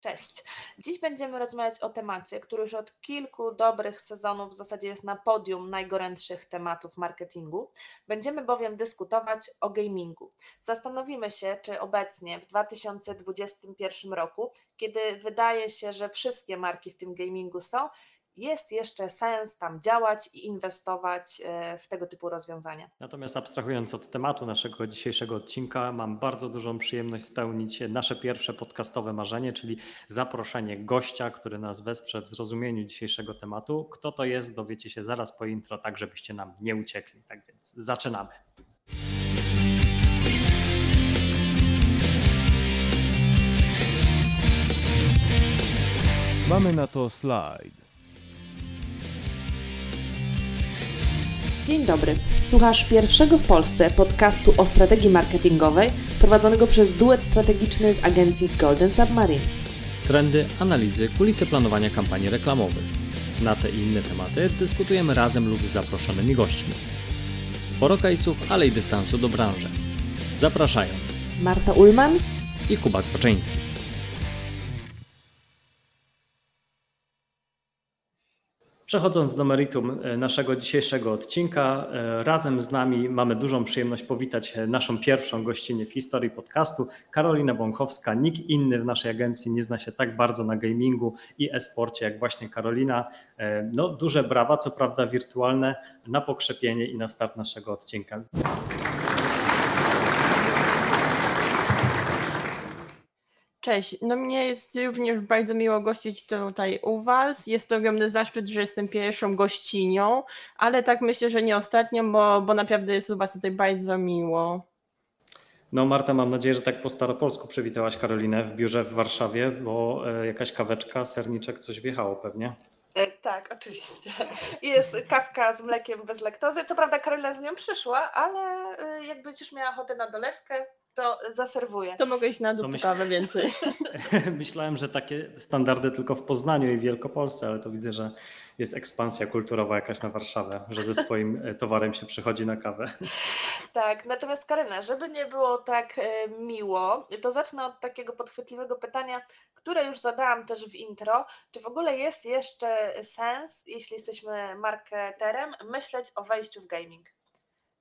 Cześć. Dziś będziemy rozmawiać o temacie, który już od kilku dobrych sezonów w zasadzie jest na podium najgorętszych tematów marketingu. Będziemy bowiem dyskutować o gamingu. Zastanowimy się, czy obecnie w 2021 roku, kiedy wydaje się, że wszystkie marki w tym gamingu są, jest jeszcze sens tam działać i inwestować e, w tego typu rozwiązania. Natomiast abstrahując od tematu naszego dzisiejszego odcinka, mam bardzo dużą przyjemność spełnić nasze pierwsze podcastowe marzenie, czyli zaproszenie gościa, który nas wesprze w zrozumieniu dzisiejszego tematu. Kto to jest, dowiecie się zaraz po intro, tak żebyście nam nie uciekli. Tak więc zaczynamy. Mamy na to slajd. Dzień dobry. Słuchasz pierwszego w Polsce podcastu o strategii marketingowej prowadzonego przez duet strategiczny z agencji Golden Submarine. Trendy, analizy, kulisy planowania kampanii reklamowych. Na te i inne tematy dyskutujemy razem lub z zaproszonymi gośćmi. Sporo case'ów, ale i dystansu do branży. Zapraszają Marta Ulman i Kuba Kwaczyński. Przechodząc do meritum e, naszego dzisiejszego odcinka, e, razem z nami mamy dużą przyjemność powitać e, naszą pierwszą gościnę w historii podcastu, Karolina Bąkowska. Nikt inny w naszej agencji nie zna się tak bardzo na gamingu i e-sporcie jak właśnie Karolina. No, duże brawa, co prawda wirtualne, na pokrzepienie i na start naszego odcinka. Cześć, no mnie jest również bardzo miło gościć tutaj u Was. Jest to ogromny zaszczyt, że jestem pierwszą gościnią, ale tak myślę, że nie ostatnią, bo, bo naprawdę jest u Was tutaj bardzo miło. No Marta, mam nadzieję, że tak po staropolsku przywitałaś Karolinę w biurze w Warszawie, bo e, jakaś kaweczka, serniczek, coś wjechało pewnie. E, tak, oczywiście. Jest kawka z mlekiem bez laktozy. Co prawda Karolina z nią przyszła, ale e, jak będziesz miała ochotę na dolewkę, to zaserwuję. To mogę iść na dół myśl... kawę więcej. Myślałem, że takie standardy tylko w Poznaniu i Wielkopolsce, ale to widzę, że jest ekspansja kulturowa jakaś na Warszawę, że ze swoim e, towarem się przychodzi na kawę. Tak, natomiast Karyna, żeby nie było tak e, miło, to zacznę od takiego podchwytliwego pytania, które już zadałam też w intro. Czy w ogóle jest jeszcze sens, jeśli jesteśmy marketerem, myśleć o wejściu w gaming?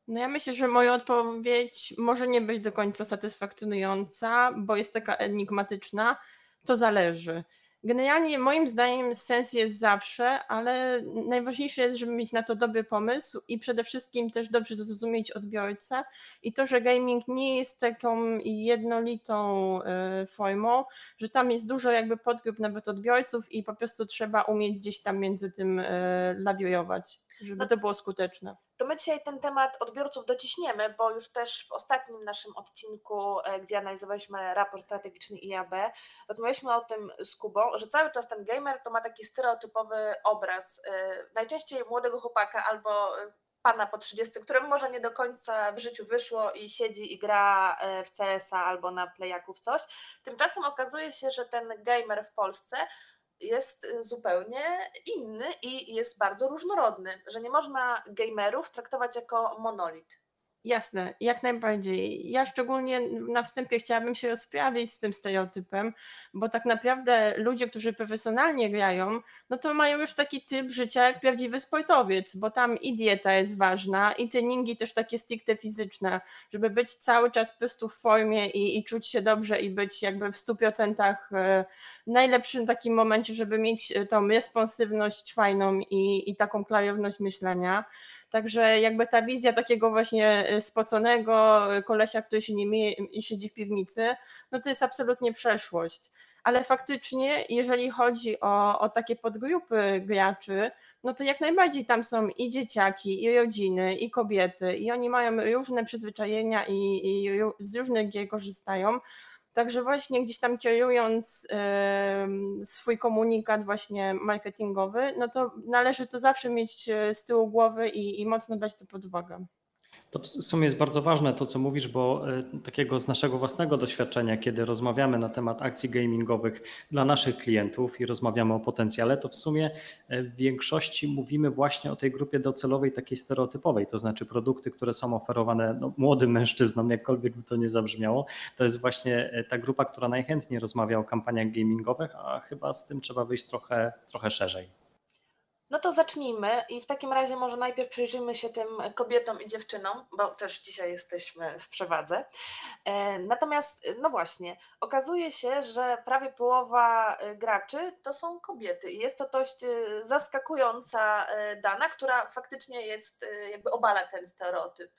No ja myślę, że moja odpowiedź może nie być do końca satysfakcjonująca, bo jest taka enigmatyczna. To zależy. Generalnie moim zdaniem sens jest zawsze, ale najważniejsze jest, żeby mieć na to dobry pomysł i przede wszystkim też dobrze zrozumieć odbiorcę i to, że gaming nie jest taką jednolitą y, formą, że tam jest dużo jakby podgrup nawet odbiorców i po prostu trzeba umieć gdzieś tam między tym y, lawirować żeby to było skuteczne. To my dzisiaj ten temat odbiorców dociśniemy, bo już też w ostatnim naszym odcinku, e, gdzie analizowaliśmy raport strategiczny IAB, rozmawialiśmy o tym z Kubą, że cały czas ten gamer to ma taki stereotypowy obraz. E, najczęściej młodego chłopaka albo e, pana po 30, któremu może nie do końca w życiu wyszło i siedzi i gra w CS-a albo na playaków coś. Tymczasem okazuje się, że ten gamer w Polsce jest y, zupełnie inny i jest bardzo różnorodny, że nie można gamerów traktować jako monolit. Jasne, jak najbardziej. Ja szczególnie na wstępie chciałabym się rozprawić z tym stereotypem, bo tak naprawdę ludzie, którzy profesjonalnie grają, no to mają już taki typ życia jak prawdziwy sportowiec, bo tam i dieta jest ważna, i treningi też takie stricte fizyczne, żeby być cały czas po prostu w formie i, i czuć się dobrze i być jakby w 100% e, najlepszym takim momencie, żeby mieć tą responsywność fajną i, i taką klarowność myślenia. Także jakby ta wizja takiego właśnie y, spoconego y, kolesia, który się nie myje i siedzi w piwnicy, no to jest absolutnie przeszłość. Ale faktycznie, jeżeli chodzi o, o takie podgrupy graczy, no to jak najbardziej tam są i dzieciaki, i rodziny, i kobiety, i oni mają różne przyzwyczajenia i, i z różnych gier korzystają. Także właśnie gdzieś tam kierując swój komunikat właśnie marketingowy, no to należy to zawsze mieć e, z tyłu głowy i, i mocno brać to pod uwagę. To w sumie jest bardzo ważne to, co mówisz, bo e, takiego z naszego własnego doświadczenia, kiedy rozmawiamy na temat akcji gamingowych dla naszych klientów i rozmawiamy o potencjale, to w sumie e, w większości mówimy właśnie o tej grupie docelowej, takiej stereotypowej, to znaczy produkty, które są oferowane no, młodym mężczyznom, jakkolwiek by to nie zabrzmiało, to jest właśnie e, ta grupa, która najchętniej rozmawia o kampaniach gamingowych, a chyba z tym trzeba wyjść trochę, trochę szerzej. No to zacznijmy i w takim razie może najpierw przyjrzyjmy się tym kobietom i dziewczynom, bo też dzisiaj jesteśmy w przewadze. E, natomiast, no właśnie, okazuje się, że prawie połowa e, graczy to są kobiety i jest to dość e, zaskakująca dana, która faktycznie jest, jakby obala ten stereotyp.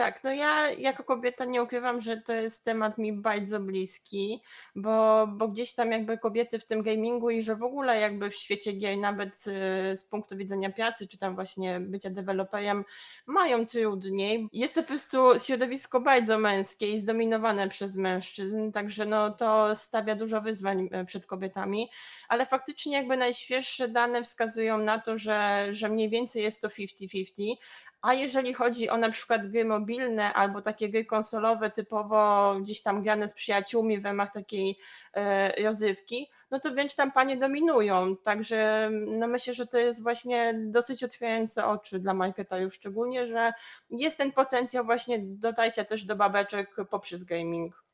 Tak, no ja jako kobieta nie ukrywam, że to jest temat mi bardzo bliski, bo, bo gdzieś tam jakby kobiety w tym gamingu i że w ogóle jakby w świecie gier, nawet z punktu widzenia pracy, czy tam właśnie bycia deweloperem, mają trudniej. Jest to po prostu środowisko bardzo męskie i zdominowane przez mężczyzn, także no to stawia dużo wyzwań y, przed kobietami, ale faktycznie jakby najświeższe dane wskazują na to, że, że mniej więcej jest to 50-50, a jeżeli chodzi o na przykład gry mobilne albo takie gry konsolowe, typowo gdzieś tam grane z przyjaciółmi w ramach takiej e, rozrywki, no to wręcz tam panie dominują. Także no myślę, że to jest właśnie dosyć otwierające oczy dla marketerów, szczególnie, że jest ten potencjał właśnie dotarcia też do babeczek poprzez gaming.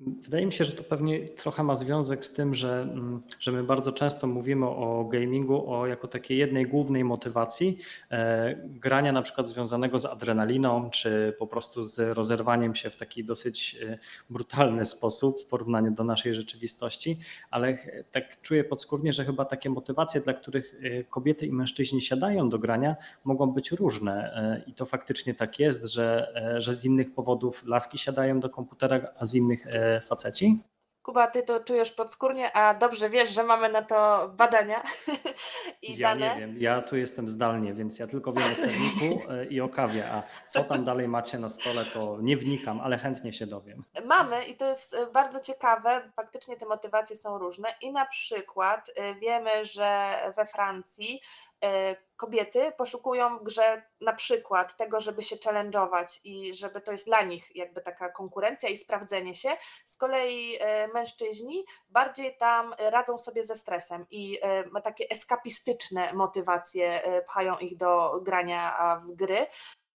Wydaje mi się, że to pewnie trochę ma związek z tym, że, mm, że my bardzo często mówimy o gamingu o jako takiej jednej głównej motywacji e, grania na przykład związanego z adrenaliną, czy po prostu z rozerwaniem się w taki dosyć e, brutalny sposób w porównaniu do naszej rzeczywistości, ale tak czuję podskórnie, że chyba takie motywacje, dla których e, kobiety i mężczyźni siadają do grania, mogą być różne. I to faktycznie tak jest, że, że z innych powodów laski siadają do komputera, a z innych faceci? Kuba, ty to czujesz podskórnie, a dobrze wiesz, że mamy na to badania i ja dane. Ja nie wiem, ja tu jestem zdalnie, więc ja tylko wiem o serniku e, i o kawie, a co tam dalej macie na stole, to nie wnikam, ale chętnie się dowiem. Mamy i to jest e, bardzo ciekawe, faktycznie te motywacje są różne i na przykład e, wiemy, że we Francji kobiety poszukują grze na przykład tego, żeby się challenge'ować i żeby to jest dla nich jakby taka konkurencja i sprawdzenie się. Z kolei e, mężczyźni bardziej tam radzą sobie ze stresem i e, takie eskapistyczne motywacje pchają ich do grania w gry.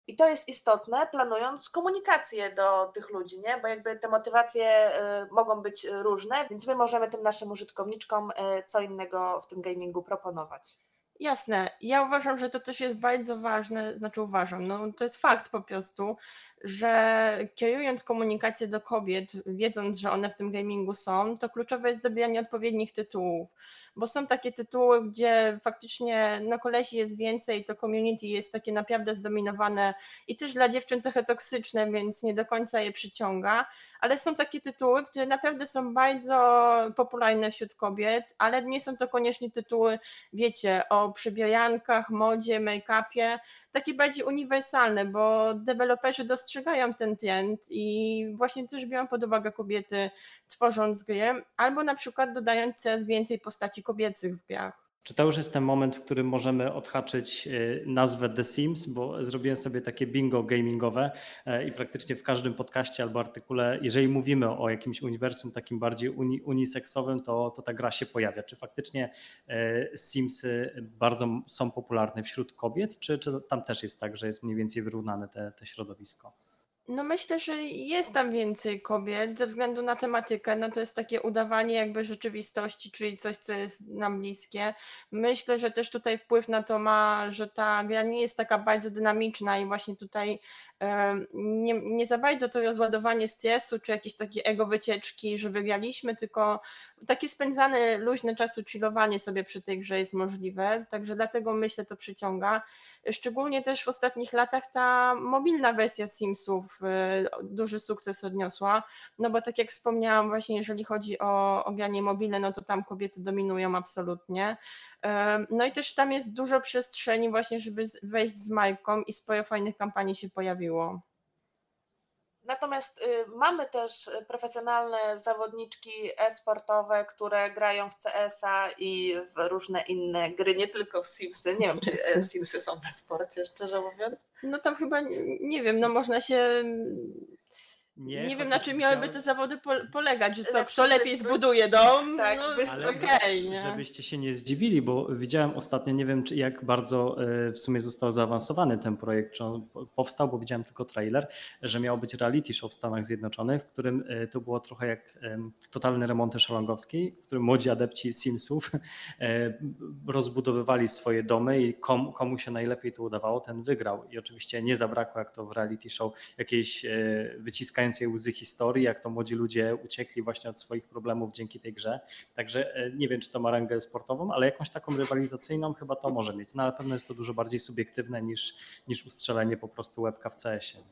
I to jest istotne, planując komunikację do tych ludzi, nie? bo jakby te motywacje mogą być różne, więc my możemy tym naszym użytkowniczkom co innego w tym gamingu proponować. Jasne. Ja uważam, że to też jest bardzo ważne, znaczy uważam, no to jest fakt po prostu, że kierując komunikację do kobiet, wiedząc, że one w tym gamingu są, to kluczowe jest dobieranie odpowiednich tytułów, bo są takie tytuły, gdzie faktycznie na kolesi jest więcej, to community jest takie naprawdę zdominowane i też dla dziewczyn trochę toksyczne, więc nie do końca je przyciąga, ale są takie tytuły, które naprawdę są bardzo popularne wśród kobiet, ale nie są to koniecznie tytuły, wiecie, o przybiejankach, modzie, make-upie, takie bardziej uniwersalne, bo deweloperzy dostrzegają ten trend i właśnie też biorą pod uwagę kobiety tworząc gry, albo na przykład dodając coraz więcej postaci kobiecych w grach. Czy to już jest ten moment, w którym możemy odhaczyć y, nazwę The Sims, bo zrobiłem sobie takie bingo gamingowe e, i praktycznie w każdym podcaście albo artykule, jeżeli mówimy o jakimś uniwersum takim bardziej uni, uniseksowym, to, to ta gra się pojawia. Czy faktycznie e, Simsy bardzo są popularne wśród kobiet, czy, czy tam też jest tak, że jest mniej więcej wyrównane te, te środowisko? No myślę, że jest tam więcej kobiet ze względu na tematykę. No to jest takie udawanie jakby rzeczywistości, czyli coś, co jest nam bliskie. Myślę, że też tutaj wpływ na to ma, że ta gra nie jest taka bardzo dynamiczna i właśnie tutaj nie, nie za bardzo to rozładowanie stresu, czy jakieś takie ego wycieczki, że wygraliśmy, tylko takie spędzane luźne czasu, chillowanie sobie przy tej grze jest możliwe, także dlatego myślę to przyciąga. Szczególnie też w ostatnich latach ta mobilna wersja Simsów e, duży sukces odniosła, no bo tak jak wspomniałam właśnie jeżeli chodzi o, o granie mobilne, no to tam kobiety dominują absolutnie. No i też tam jest dużo przestrzeni właśnie, żeby wejść z Majką i sporo fajnych kampanii się pojawiło. Natomiast y, mamy też profesjonalne zawodniczki e-sportowe, które grają w CS-a i w różne inne gry, nie tylko w Simsy. Nie wiem, czy e, Simsy są w sporcie, szczerze mówiąc. No tam chyba, nie wiem, no można się nie, nie wiem, na czym miałyby te zawody polegać, że co, kto lepiej zbuduje dom, tak, no, ale. Okay, żebyście się nie zdziwili, bo widziałem ostatnio, nie wiem czy jak bardzo e, w sumie został zaawansowany ten projekt, czy on powstał, bo widziałem tylko trailer, że miał być reality show w Stanach Zjednoczonych, w którym e, to było trochę jak totalny remonty szalongowskiej, w którym młodzi adepci Simsów e, rozbudowywali swoje domy i komu, komu się najlepiej to udawało, ten wygrał. I oczywiście nie zabrakło, jak to w reality show, jakiejś wyciskającej łzy historii, jak to młodzi ludzie uciekli właśnie od swoich problemów dzięki tej grze. Także e, nie wiem, czy to ma rangę sportową, ale jakąś taką rywalizacyjną chyba to może mieć. No ale pewno jest to dużo bardziej subiektywne niż, niż ustrzelenie po prostu łebka w CS-ie.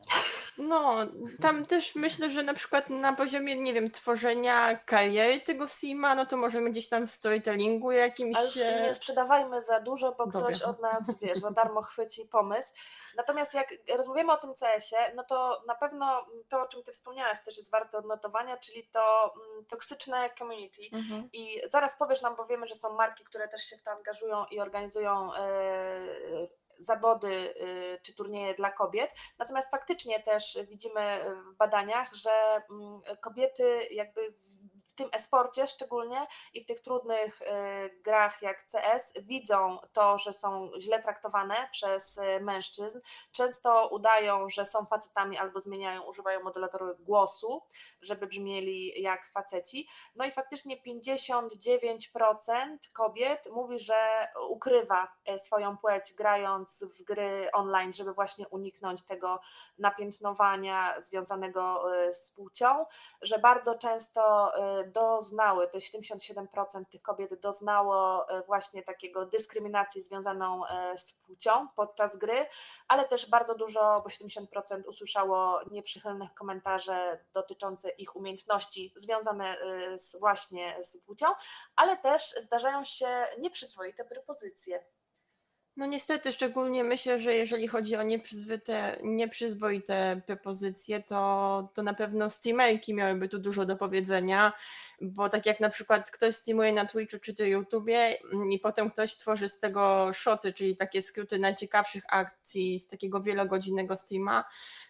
No, tam też myślę, że na przykład na poziomie, nie wiem, tworzenia kariery tego Sima, no to możemy gdzieś tam w storytellingu jakimś... Ale nie sprzedawajmy za dużo, bo Dobra. ktoś od nas, wiesz, za darmo chwyci pomysł. Natomiast jak rozmawiamy o tym CS-ie, no to na pewno to, o czym ty wspomniałaś też jest warte odnotowania, czyli to mm, toksyczne community. Mhm. I zaraz powiesz nam, bo wiemy, że są marki, które też się w to angażują i organizują yy, zawody y, czy turnieje dla kobiet. Natomiast faktycznie też widzimy w badaniach, że mm, kobiety jakby w tym esporcie szczególnie i w tych trudnych y, grach jak CS widzą to, że są źle traktowane przez y, mężczyzn. Często udają, że są facetami albo zmieniają, używają modulatorów głosu, żeby brzmieli jak faceci. No i faktycznie 59% kobiet mówi, że ukrywa e, swoją płeć grając w gry online, żeby właśnie uniknąć tego napiętnowania związanego z płcią, że bardzo często doznały, to 77% tych kobiet doznało właśnie takiego dyskryminacji związaną z płcią podczas gry, ale też bardzo dużo, bo 70% usłyszało nieprzychylnych komentarzy dotyczących ich umiejętności związane y, z, właśnie z płcią, ale też zdarzają się nieprzyzwoite propozycje. No niestety, szczególnie myślę, że jeżeli chodzi o nieprzyzwoite, nieprzyzwoite propozycje, to, to na pewno streamerki miałyby tu dużo do powiedzenia, bo tak jak na przykład ktoś streamuje na Twitchu czy to YouTubie i potem ktoś tworzy z tego shoty, czyli takie skróty najciekawszych akcji z takiego wielogodzinnego streama,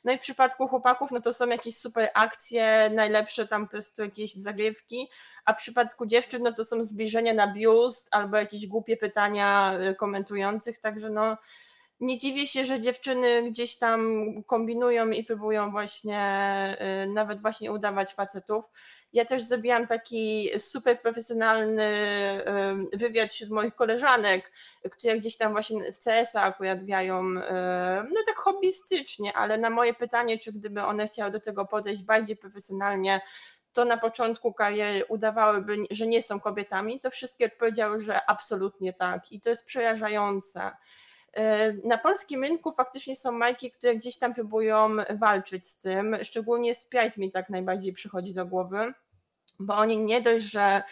no i w przypadku chłopaków, no to są jakieś super akcje, najlepsze tam po prostu jakieś zagrywki, a w przypadku dziewczyn, no to są zbliżenia na biust albo jakieś głupie pytania y, także no nie dziwię się, że dziewczyny gdzieś tam kombinują i próbują właśnie y, nawet właśnie udawać facetów. Ja też zrobiłam taki super profesjonalny wywiad wśród moich koleżanek, które gdzieś tam właśnie w CS-a akurat grają, no tak hobbystycznie, ale na moje pytanie, czy gdyby one chciały do tego podejść bardziej profesjonalnie, to na początku kariery udawałyby, że nie są kobietami, to wszystkie odpowiedziały, że absolutnie tak. I to jest przerażające. Na polskim rynku faktycznie są marki, które gdzieś tam próbują walczyć z tym, szczególnie Sprite mi tak najbardziej przychodzi do głowy, bo oni nie dość, że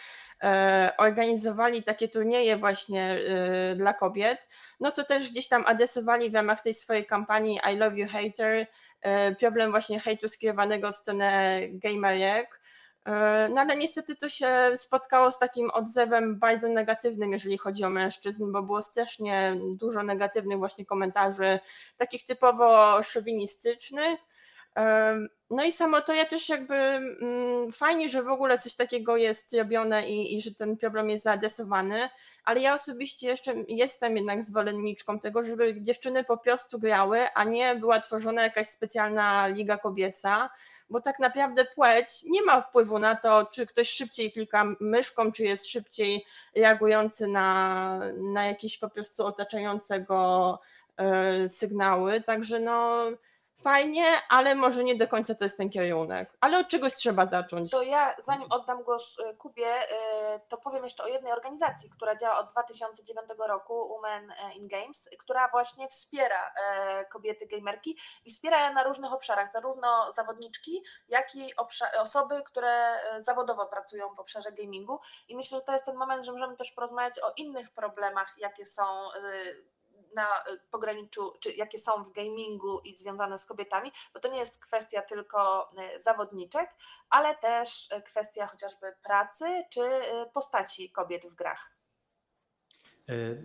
e, organizowali takie turnieje właśnie e, dla kobiet, no to też gdzieś tam adresowali w ramach tej swojej kampanii I Love You Hater e, problem właśnie hejtu skierowanego w stronę gamerek, E, no ale niestety to się spotkało z takim odzewem bardzo negatywnym, jeżeli chodzi o mężczyzn, bo było strasznie dużo negatywnych właśnie komentarzy, takich typowo szowinistycznych. No i samo to ja też jakby mm, fajnie, że w ogóle coś takiego jest robione i, i że ten problem jest zaadresowany, ale ja osobiście jeszcze jestem jednak zwolenniczką tego, żeby dziewczyny po prostu grały, a nie była tworzona jakaś specjalna liga kobieca, bo tak naprawdę płeć nie ma wpływu na to, czy ktoś szybciej klika myszką, czy jest szybciej reagujący na, na jakieś po prostu otaczającego e, sygnały, także no fajnie, ale może nie do końca to jest ten kierunek. Ale od czegoś trzeba zacząć. To ja, zanim oddam głos y, Kubie, y, to powiem jeszcze o jednej organizacji, która działa od 2009 roku, Women in Games, która właśnie wspiera e, kobiety gamerki i wspiera je na różnych obszarach, zarówno zawodniczki, jak i osoby, które zawodowo pracują w obszarze gamingu. I myślę, że to jest ten moment, że możemy też porozmawiać o innych problemach, jakie są y, na pograniczu, czy jakie są w gamingu i związane z kobietami, bo to nie jest kwestia tylko zawodniczek, ale też kwestia chociażby pracy czy postaci kobiet w grach.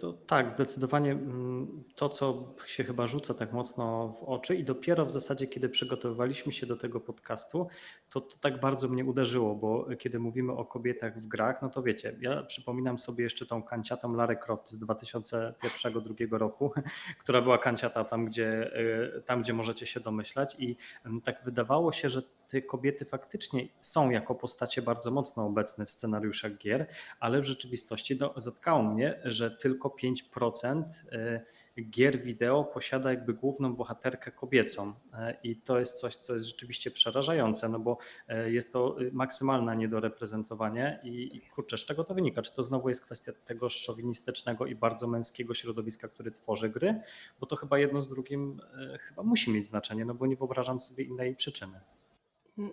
No, tak, zdecydowanie mm, to, co się chyba rzuca tak mocno w oczy, i dopiero w zasadzie, kiedy przygotowywaliśmy się do tego podcastu, to, to tak bardzo mnie uderzyło, bo kiedy mówimy o kobietach w grach, no to wiecie, ja przypominam sobie jeszcze tą kanciatą Larry Croft z 2001-2002 roku, która była kanciata tam gdzie, e, tam, gdzie możecie się domyślać, i mm, tak wydawało się, że te kobiety faktycznie są jako postacie bardzo mocno obecne w scenariuszach gier, ale w rzeczywistości no, zatkało mnie, że tylko 5% e, gier wideo posiada jakby główną bohaterkę kobiecą. E, I to jest coś, co jest rzeczywiście przerażające, no bo e, jest to maksymalne niedoreprezentowanie i, i kurczę, z czego to wynika? Czy to znowu jest kwestia tego szowinistycznego i bardzo męskiego środowiska, który tworzy gry? Bo to chyba jedno z drugim chyba musi mieć znaczenie, no bo nie wyobrażam sobie innej przyczyny.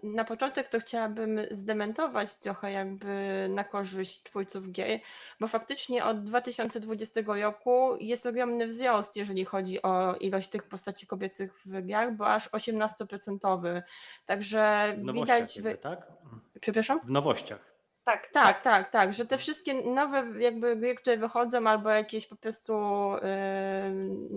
Na początek to chciałabym zdementować trochę jakby na korzyść twórców gier, bo faktycznie od 2020 roku jest ogromny wzrost, jeżeli chodzi o ilość tych postaci kobiecych w grach, bo aż 18%. Także w widać. Jakby, tak? Przepraszam? W nowościach. Tak, tak, tak, tak, że te wszystkie nowe jakby gry, które wychodzą, albo jakieś po prostu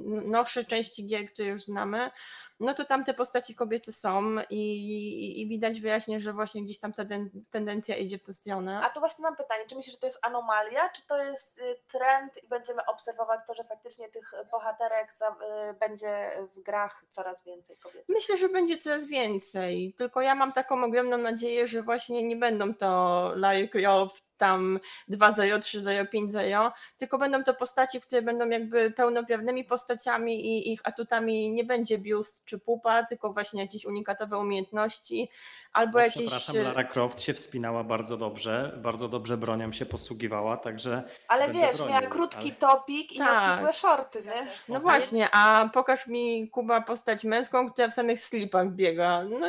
yy, nowsze części gier, które już znamy, no to tam te postaci kobiety są i, i widać wyraźnie, że właśnie gdzieś tam ta tendencja idzie w tę stronę. A tu właśnie mam pytanie, czy myślisz, że to jest anomalia, czy to jest y, trend i będziemy obserwować to, że faktycznie tych bohaterek za, y, będzie w grach coraz więcej kobiet? Myślę, że będzie coraz więcej, tylko ja mam taką ogromną nadzieję, że właśnie nie będą to Lara Croft, tam 2-0, 3-0, 5-0, tylko będą to postaci, które będą jakby pełnoprawnymi postaciami i ich atutami nie będzie biust czy pupa, tylko właśnie jakieś unikatowe umiejętności albo no, jakieś... Przepraszam, e, Lara Croft się wspinała bardzo dobrze, bardzo dobrze bronią się posługiwała, także... Ale wiesz, bronił, miała krótki ale... topik i tak. obcisłe shorty, nie? No okay. właśnie, a pokaż mi, Kuba, postać męską, która w samych slipach biega. No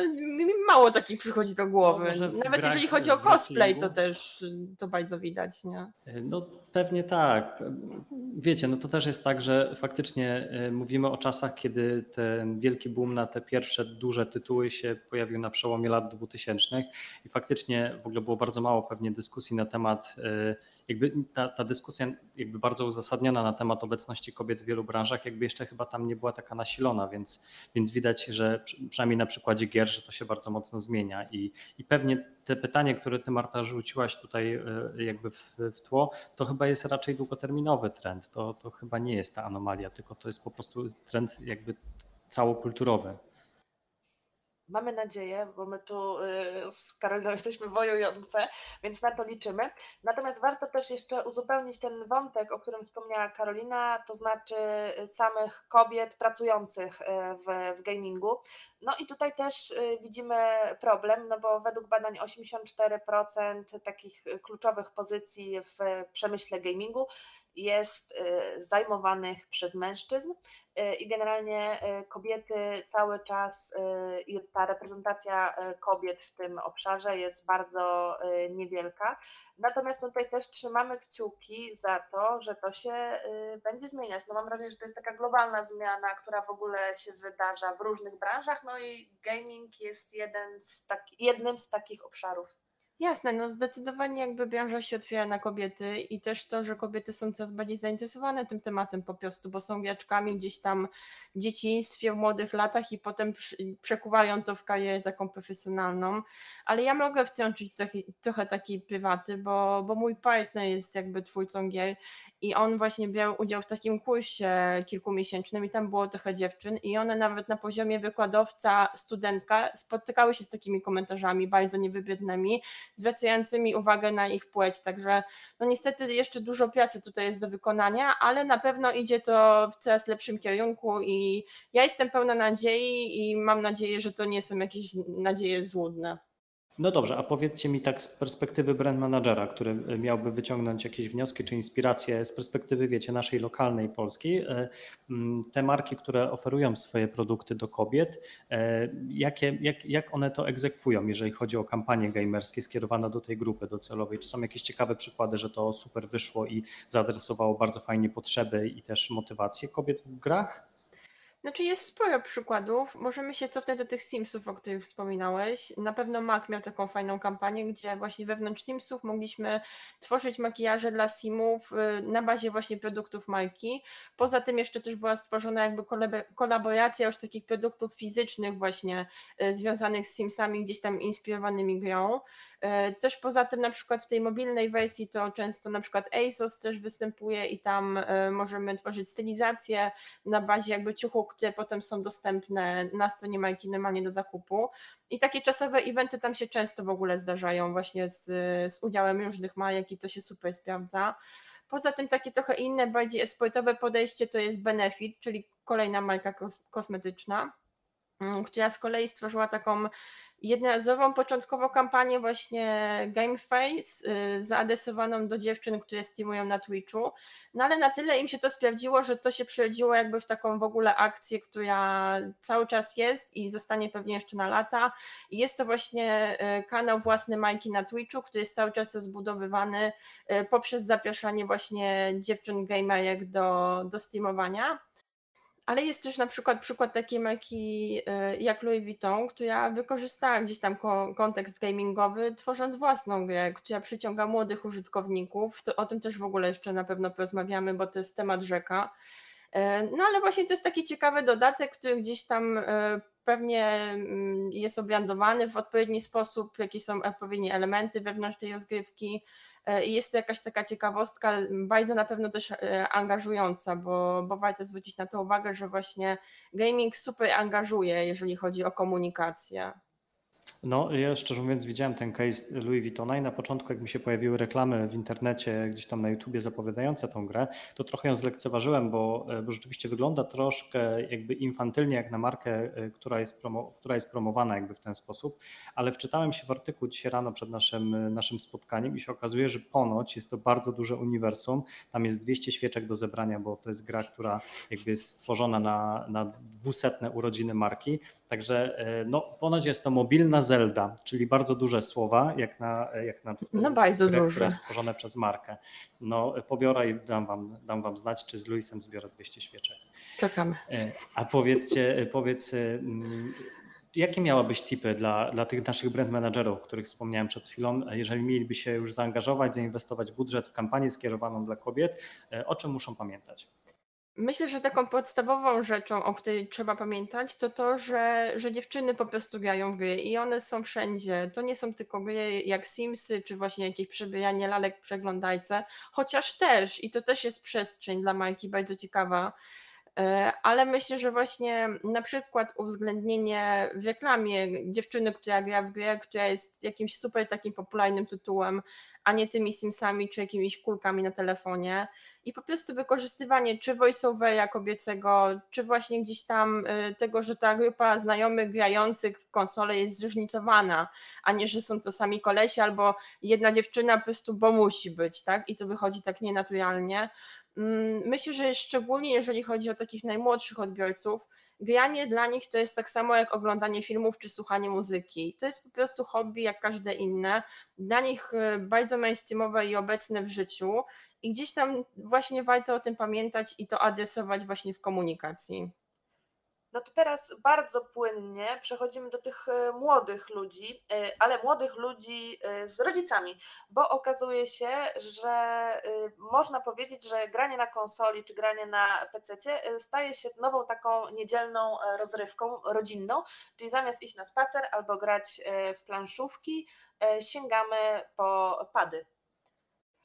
mało takich przychodzi do głowy. No, Nawet jeżeli chodzi o cosplay, to też to bardzo widać, nie? No pewnie tak. Wiecie, no to też jest tak, że faktycznie e, mówimy o czasach, kiedy ten wielki boom na te pierwsze duże tytuły się pojawił na przełomie lat 2000 i faktycznie w ogóle było bardzo mało pewnie dyskusji na temat, e, jakby ta, ta dyskusja jakby bardzo uzasadniona na temat obecności kobiet w wielu branżach, jakby jeszcze chyba tam nie była taka nasilona, więc, więc widać, że przynajmniej na przykładzie gier, że to się bardzo mocno zmienia i, i pewnie te pytanie, które ty Marta rzuciłaś tutaj e, jakby w, w tło, to chyba jest raczej długoterminowy trend, to, to chyba nie jest ta anomalia, tylko to jest po prostu trend jakby całokulturowy. Mamy nadzieję, bo my tu y, z Karoliną jesteśmy wojujące, więc na to liczymy. Natomiast warto też jeszcze uzupełnić ten wątek, o którym wspomniała Karolina, to znaczy samych kobiet pracujących y, w, w gamingu. No i tutaj też y, widzimy problem, no bo według badań 84% takich kluczowych pozycji w przemyśle gamingu jest zajmowanych przez mężczyzn, Y, i generalnie y, kobiety cały czas y, i ta reprezentacja kobiet w tym obszarze jest bardzo niewielka. Natomiast tutaj też trzymamy kciuki za to, że to się będzie zmieniać. No mam wrażenie, że to jest taka globalna zmiana, która w ogóle się wydarza w różnych branżach, no i gaming jest jeden z taki, jednym z takich obszarów. Jasne, no zdecydowanie jakby branża się otwiera na kobiety i też to, że kobiety są coraz bardziej zainteresowane tym tematem po prostu, bo są graczkami gdzieś tam w dzieciństwie, w młodych latach i potem przekuwają to w karierę taką profesjonalną. Ale ja mogę wtrącić trochę, trochę takiej prywaty, bo, bo mój partner jest jakby twórcą gier i on właśnie brał udział w takim kursie kilkumiesięcznym i tam było trochę dziewczyn i one nawet na poziomie wykładowca, studentka spotykały się z takimi komentarzami bardzo niewybrednymi, zwracającymi uwagę na ich płeć. Także no niestety jeszcze dużo pracy tutaj jest do wykonania, ale na pewno idzie to w coraz lepszym kierunku i ja jestem pełna nadziei i mam nadzieję, że to nie są jakieś nadzieje złudne. No dobrze, a powiedzcie mi tak z perspektywy brand managera, który e, miałby wyciągnąć jakieś wnioski czy inspiracje z perspektywy, wiecie, naszej lokalnej polskiej, e, te marki, które oferują swoje produkty do kobiet, e, jakie, jak, jak one to egzekwują, jeżeli chodzi o kampanie gamerskie skierowane do tej grupy docelowej? Czy są jakieś ciekawe przykłady, że to super wyszło i zaadresowało bardzo fajnie potrzeby i też motywacje kobiet w grach? Znaczy jest sporo przykładów. Możemy się cofnąć do tych Simsów, o których wspominałeś. Na pewno Mac miał taką fajną kampanię, gdzie właśnie wewnątrz Simsów mogliśmy tworzyć makijaże dla Simów y, na bazie właśnie produktów marki. Poza tym jeszcze też była stworzona jakby kolaboracja już takich produktów fizycznych właśnie y, związanych z Simsami, gdzieś tam inspirowanymi grą. E, też poza tym na przykład w tej mobilnej wersji to często na przykład ASOS też występuje i tam możemy tworzyć stylizację na bazie jakby ciuchów, które potem są dostępne na stronie marki normalnie do zakupu. I takie czasowe eventy tam się często w ogóle zdarzają właśnie z, z udziałem różnych marek i to się super sprawdza. Poza tym takie trochę inne, bardziej esportowe podejście to jest Benefit, czyli kolejna marka kosmetyczna, mm, która z kolei stworzyła taką jednorazową początkowo kampanię właśnie Gameface y, zaadresowaną do dziewczyn, które streamują na Twitchu, no ale na tyle im się to sprawdziło, że to się przerodziło jakby w taką w ogóle akcję, która cały czas jest i zostanie pewnie jeszcze na lata. I jest to właśnie y, kanał własny Majki na Twitchu, który jest cały czas rozbudowywany y, poprzez zapraszanie właśnie dziewczyn gamerek do, do streamowania. Ale jest też na przykład przykład takiej marki e, jak Louis Vuitton, która wykorzystała gdzieś tam kontekst gamingowy, tworząc własną grę, która przyciąga młodych użytkowników. O tym też w ogóle jeszcze na pewno porozmawiamy, bo to jest temat rzeka. E, no ale właśnie to jest taki ciekawy dodatek, który gdzieś tam e, pewnie mm, jest obrandowany w odpowiedni sposób, jakie są odpowiednie elementy wewnątrz tej rozgrywki. E, i jest to jakaś taka ciekawostka, bardzo na pewno też e, angażująca, bo, bo warto zwrócić na to uwagę, że właśnie gaming super angażuje, jeżeli chodzi o komunikację. No, ja szczerze mówiąc widziałem ten case Louis Vuittona i na początku jak mi się pojawiły reklamy w internecie, gdzieś tam na YouTubie zapowiadające tą grę, to trochę ją zlekceważyłem, bo, bo rzeczywiście wygląda troszkę jakby infantylnie jak na markę, e, która jest, promo, która jest promowana jakby w ten sposób, ale wczytałem się w artykuł dzisiaj rano przed naszym, naszym spotkaniem i się okazuje, że ponoć jest to bardzo duże uniwersum, tam jest 200 świeczek do zebrania, bo to jest gra, która jakby jest stworzona na, na dwusetne urodziny marki, także e, no, ponoć jest to mobilna Zelda, czyli bardzo duże słowa, jak na, jak na no bardzo grę, duże. które stworzone przez markę. No, pobiorę i dam wam, dam wam znać, czy z Luisem zbiorę 200 świeczek. Czekamy. E, a powiedzcie, powiedz, mm, jakie miałabyś tipy dla, dla tych naszych brand managerów, o których wspomniałem przed chwilą, jeżeli mieliby się już zaangażować, zainwestować budżet w kampanię skierowaną dla kobiet, e, o czym muszą pamiętać? Myślę, że taką podstawową rzeczą, o której trzeba pamiętać, to to, że, że dziewczyny po prostu grają w gry i one są wszędzie. To nie są tylko gry jak Simsy, czy właśnie jakieś przebijanie lalek w przeglądajce, chociaż też, i to też jest przestrzeń dla Majki bardzo ciekawa, ale myślę, że właśnie na przykład uwzględnienie w reklamie dziewczyny, która gra w grę, która jest jakimś super takim popularnym tytułem, a nie tymi Simsami czy jakimiś kulkami na telefonie. I po prostu wykorzystywanie czy voiceovera kobiecego, czy właśnie gdzieś tam y, tego, że ta grupa znajomych grających w konsolę jest zróżnicowana, a nie, że są to sami kolesi albo jedna dziewczyna po prostu, bo musi być, tak? I to wychodzi tak nienaturalnie. Mm, myślę, że szczególnie jeżeli chodzi o takich najmłodszych odbiorców, granie dla nich to jest tak samo jak oglądanie filmów czy słuchanie muzyki. To jest po prostu hobby jak każde inne. Dla nich y, bardzo mainstreamowe i obecne w życiu. I gdzieś tam właśnie warto o tym pamiętać i to adresować właśnie w komunikacji. No to teraz bardzo płynnie przechodzimy do tych e, młodych ludzi, e, ale młodych ludzi e, z rodzicami, bo okazuje się, że można powiedzieć, że granie na konsoli czy granie na PC staje się nową taką niedzielną rozrywką rodzinną, czyli zamiast iść na spacer albo grać w planszówki, sięgamy po pady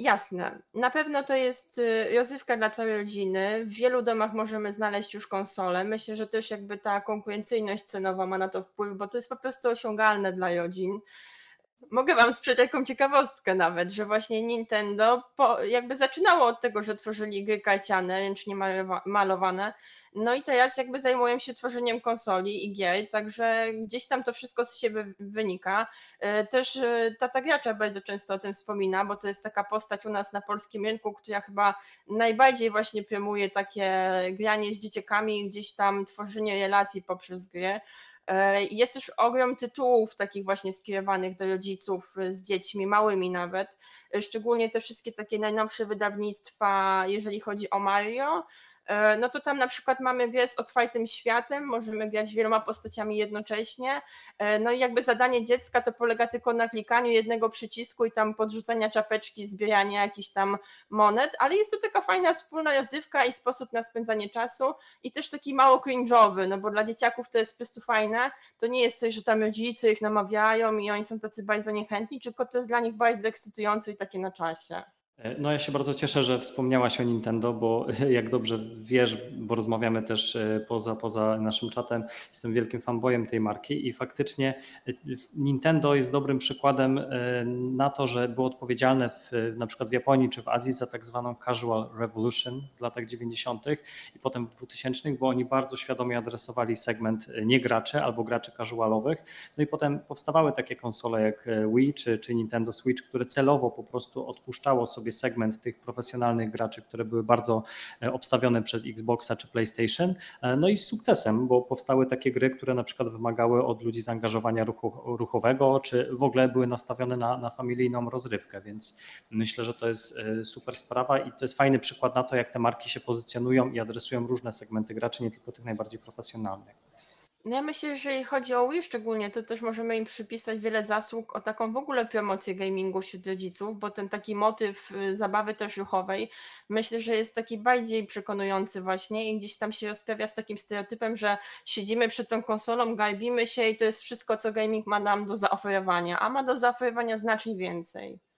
Jasne. Na pewno to jest y, rozrywka dla całej rodziny. W wielu domach możemy znaleźć już konsolę. Myślę, że też jakby ta konkurencyjność cenowa ma na to wpływ, bo to jest po prostu osiągalne dla rodzin. Mogę wam sprzedać taką ciekawostkę nawet, że właśnie Nintendo po, jakby zaczynało od tego, że tworzyli gry karciane, ręcznie malowane, no i teraz jakby zajmują się tworzeniem konsoli i gier, także gdzieś tam to wszystko z siebie wynika. E, też e, Tata Gracza bardzo często o tym wspomina, bo to jest taka postać u nas na polskim rynku, która chyba najbardziej właśnie promuje takie granie z dzieciakami, gdzieś tam tworzenie relacji poprzez gry. E, jest też ogrom tytułów takich właśnie skierowanych do rodziców z dziećmi, małymi nawet. Szczególnie te wszystkie takie najnowsze wydawnictwa, jeżeli chodzi o Mario, E, no to tam na przykład mamy grę z otwartym światem, możemy grać wieloma postaciami jednocześnie. E, no i jakby zadanie dziecka to polega tylko na klikaniu jednego przycisku i tam podrzucania czapeczki, zbierania jakichś tam monet, ale jest to taka fajna wspólna rozrywka i sposób na spędzanie czasu i też taki mało cringe'owy, no bo dla dzieciaków to jest po prostu fajne. To nie jest coś, że tam rodzice ich namawiają i oni są tacy bardzo niechętni, tylko to jest dla nich bardzo ekscytujące i takie na czasie. No ja się bardzo cieszę, że wspomniałaś o Nintendo, bo jak dobrze wiesz, bo rozmawiamy też e, poza, poza naszym czatem, jestem wielkim fanboyem tej marki i faktycznie e, Nintendo jest dobrym przykładem e, na to, że było odpowiedzialne w, na przykład w Japonii czy w Azji za tak zwaną casual revolution w latach 90. i potem w 2000, bo oni bardzo świadomie adresowali segment nie graczy albo graczy casualowych. No i potem powstawały takie konsole jak Wii czy, czy Nintendo Switch, które celowo po prostu odpuszczało sobie segment tych profesjonalnych graczy, które były bardzo e, obstawione przez Xboxa czy PlayStation. E, no i z sukcesem, bo powstały takie gry, które na przykład wymagały od ludzi zaangażowania ruchu, ruchowego, czy w ogóle były nastawione na, na familijną rozrywkę, więc myślę, że to jest e, super sprawa i to jest fajny przykład na to, jak te marki się pozycjonują i adresują różne segmenty graczy, nie tylko tych najbardziej profesjonalnych. No ja myślę, że jeżeli chodzi o Wii szczególnie, to też możemy im przypisać wiele zasług o taką w ogóle promocję gamingu wśród rodziców, bo ten taki motyw y, zabawy też ruchowej myślę, że jest taki bardziej przekonujący właśnie i gdzieś tam się rozprawia z takim stereotypem, że siedzimy przed tą konsolą, garbimy się i to jest wszystko, co gaming ma nam do zaoferowania, a ma do zaoferowania znacznie więcej.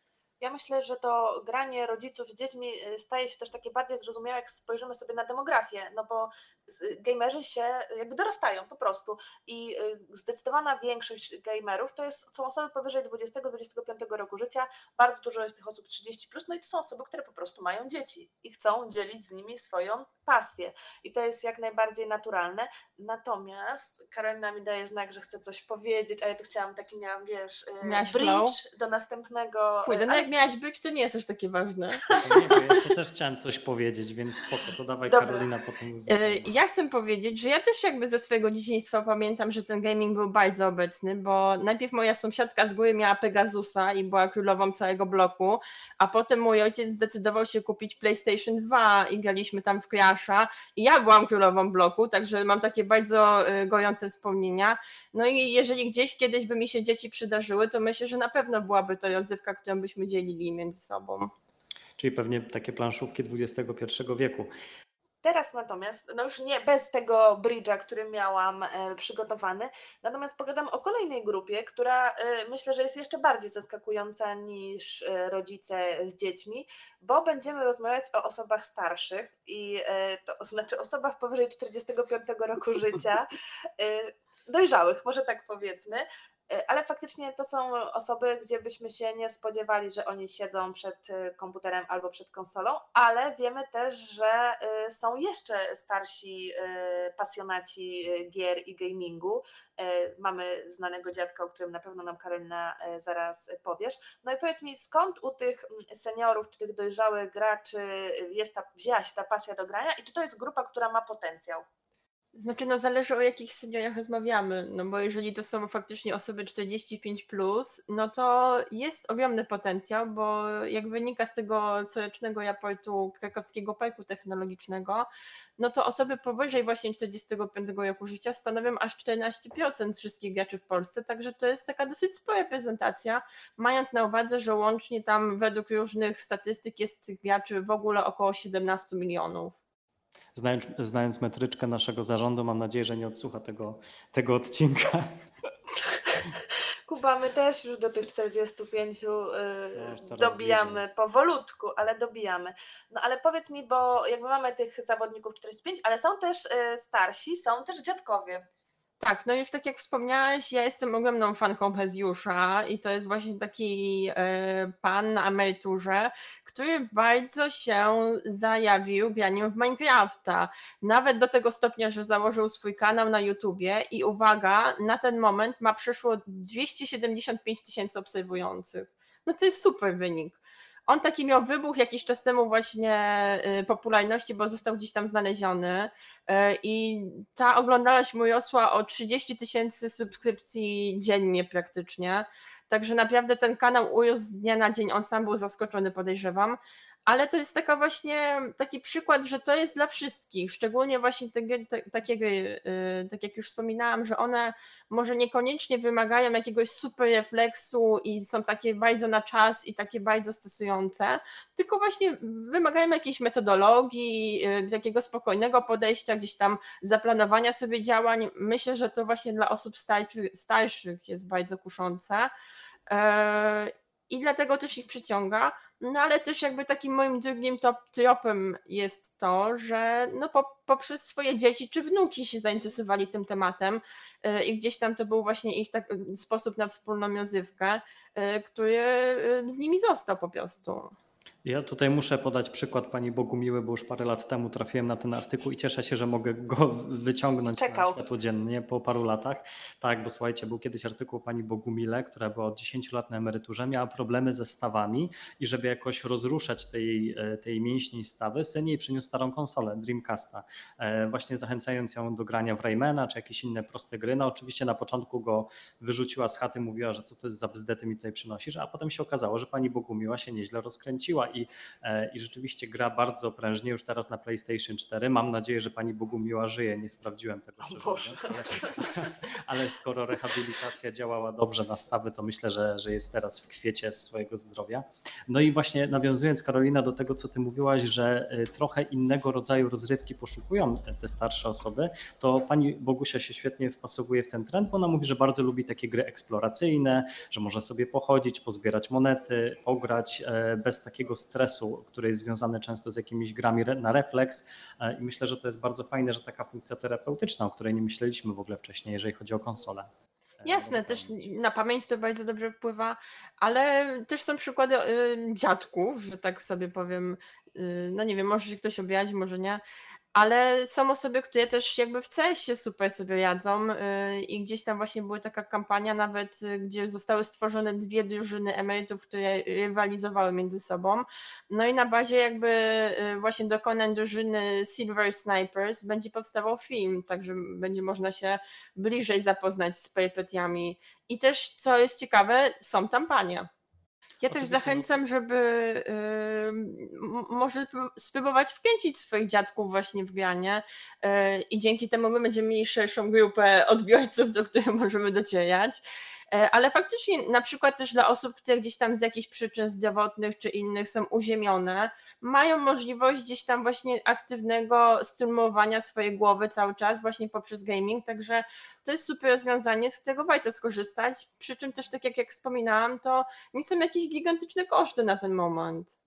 Ja myślę, że to granie rodziców z dziećmi y, staje się też takie bardziej zrozumiałe, jak spojrzymy sobie na demografię, no bo y, gamerzy się jakby dorastają po prostu i y, zdecydowana większość gamerów to jest, są osoby powyżej 20-25 roku życia, bardzo dużo jest tych osób 30+, plus, no i to są osoby, które po prostu mają dzieci i chcą dzielić z nimi swoją pasję i to jest jak najbardziej naturalne, natomiast Karolina mi daje znak, że chce coś powiedzieć, a ja tu chciałam taki miałam, wiesz, Miałaś bridge flow. do następnego... Kurde, no jak miałaś być, to nie jest aż takie ważne. Nie, ja też chciałam coś powiedzieć, więc spoko, to dawaj Dobra. Karolina potem. E, ja chcę powiedzieć, że ja też jakby ze swojego dzieciństwa pamiętam, że ten gaming był bardzo obecny, bo najpierw moja sąsiadka z góry miała Pegasusa i była królową całego bloku, a potem mój ojciec zdecydował się kupić PlayStation 2 i graliśmy tam w Crash'a i ja byłam królową bloku, także mam takie bardzo e, gojące wspomnienia. No i jeżeli gdzieś kiedyś by mi się dzieci przydarzyły, to myślę, że na pewno byłaby to rozrywka, którą byśmy dzielili dzielili między sobą. Czyli pewnie takie planszówki XXI wieku. Teraz natomiast, no już nie bez tego bridge'a, który miałam e, przygotowany, natomiast pogadam o kolejnej grupie, która e, myślę, że jest jeszcze bardziej zaskakująca niż e, rodzice z dziećmi, bo będziemy rozmawiać o osobach starszych i to znaczy osobach powyżej 45 roku życia, dojrzałych, może tak powiedzmy, ale faktycznie to są osoby, gdzie byśmy się nie spodziewali, że oni siedzą przed e, komputerem albo przed konsolą, ale wiemy też, że e, są jeszcze starsi pasjonaci gier i gamingu. Mamy znanego dziadka, o którym na pewno nam Karolina zaraz powiesz. No i powiedz mi, skąd u tych seniorów czy tych dojrzałych graczy jest ta, wzięła się ta pasja do grania i czy to jest grupa, która ma potencjał? Znaczy, no zależy o jakich seniorach rozmawiamy, no bo jeżeli to są faktycznie osoby 45+, plus, no to jest ogromny potencjał, bo jak wynika z tego corocznego raportu Krakowskiego Parku Technologicznego, no to osoby powyżej właśnie 45 roku życia stanowią aż 14% wszystkich graczy w Polsce, także to jest taka dosyć spora prezentacja, mając na uwadze, że łącznie tam według różnych statystyk jest graczy w ogóle około 17 milionów. Znając, znając metryczkę naszego zarządu, mam nadzieję, że nie odsłucha tego, tego odcinka. Kuba, my też już do tych 45 yy, dobijamy bliżej. powolutku, ale dobijamy. No ale powiedz mi, bo jakby mamy tych zawodników 45, ale są też yy, starsi, są też dziadkowie. Tak, no już tak jak wspomniałaś, ja jestem ogromną fanką Pezjusza i to jest właśnie taki e, pan na emeryturze, który bardzo się zajawił graniem w Minecrafta. Nawet do tego stopnia, że założył swój kanał na YouTubie i uwaga, na ten moment ma przeszło 275 tysięcy obserwujących. No to jest super wynik. On taki miał wybuch jakiś czas temu właśnie y, popularności, bo został gdzieś tam znaleziony y, i ta oglądalność mu rosła o 30 tysięcy subskrypcji dziennie praktycznie. Także naprawdę ten kanał urósł z dnia na dzień. On sam był zaskoczony, podejrzewam ale to jest taka właśnie taki przykład, że to jest dla wszystkich, szczególnie właśnie te, te, yy, tak jak już wspominałam, że one może niekoniecznie wymagają jakiegoś super refleksu i są takie bardzo na czas i takie bardzo stosujące, tylko właśnie wymagają jakiejś metodologii, yy, takiego spokojnego podejścia, gdzieś tam zaplanowania sobie działań. Myślę, że to właśnie dla osób starszych, starszych jest bardzo kuszące. Yy, I dlatego też ich przyciąga. No ale też jakby takim moim drugim top tropem jest to, że no po, poprzez swoje dzieci czy wnuki się zainteresowali tym tematem yy, i gdzieś tam to był właśnie ich tak, sposób na wspólną rozrywkę, yy, który z nimi został po prostu. Ja tutaj muszę podać przykład pani Bogumiły, bo już parę lat temu trafiłem na ten artykuł i cieszę się, że mogę go wyciągnąć Czekał. na światło dziennie po paru latach. Tak, bo słuchajcie, był kiedyś artykuł pani Bogumile, która była od 10 lat na emeryturze, miała problemy ze stawami i żeby jakoś rozruszać tej, e, tej mięśni stawy, syn jej przyniósł starą konsolę Dreamcasta, e, właśnie zachęcając ją do grania w Raymana czy jakieś inne proste gry. No oczywiście na początku go wyrzuciła z chaty, mówiła, że co to jest za bzdety mi tutaj przynosisz, a potem się okazało, że pani Bogumiła się nieźle rozkręciła i, e, i rzeczywiście gra bardzo prężnie już teraz na PlayStation 4. Mam nadzieję, że pani Bogumiła żyje. Nie sprawdziłem tego, szczerze ale, ale skoro rehabilitacja działała dobrze na stawy, to myślę, że, że jest teraz w kwiecie swojego zdrowia. No i właśnie nawiązując Karolina do tego, co ty mówiłaś, że e, trochę innego rodzaju rozrywki poszukują te starsze osoby, to pani Bogusia się świetnie wpasowuje w ten trend, bo ona mówi, że bardzo lubi takie gry eksploracyjne, że można sobie pochodzić, pozbierać monety, pograć e, bez takiego stresu, który jest związany często z jakimiś grami na refleks e, i myślę, że to jest bardzo fajne, że taka funkcja terapeutyczna, o której nie myśleliśmy w ogóle wcześniej, jeżeli chodzi o konsolę. E, Jasne, też na pamięć to bardzo dobrze wpływa, ale też są przykłady y, dziadków, że tak sobie powiem, no nie wiem, może się ktoś objawić, może nie, ale są osoby, które też jakby w CS-ie super sobie radzą yy, i gdzieś tam właśnie była taka kampania nawet, yy, gdzie zostały stworzone dwie drużyny emerytów, które rywalizowały między sobą. No i na bazie jakby yy, właśnie dokonań drużyny Silver Snipers będzie powstawał film, także będzie można się bliżej zapoznać z perypetiami. I też, co jest ciekawe, są tam panie. Ja też zachęcam, żeby yy, może spróbować wkręcić swoich dziadków właśnie w granie yy, i dzięki temu my będziemy mieli szerszą grupę odbiorców, do których możemy docierać. E, ale faktycznie na przykład też dla osób, które gdzieś tam z jakichś przyczyn zdrowotnych czy innych są uziemione, mają możliwość gdzieś tam właśnie aktywnego streamowania swojej głowy cały czas właśnie poprzez gaming, także to jest super rozwiązanie, z którego warto skorzystać, przy czym też tak jak, jak wspominałam, to nie są jakieś gigantyczne koszty na ten moment.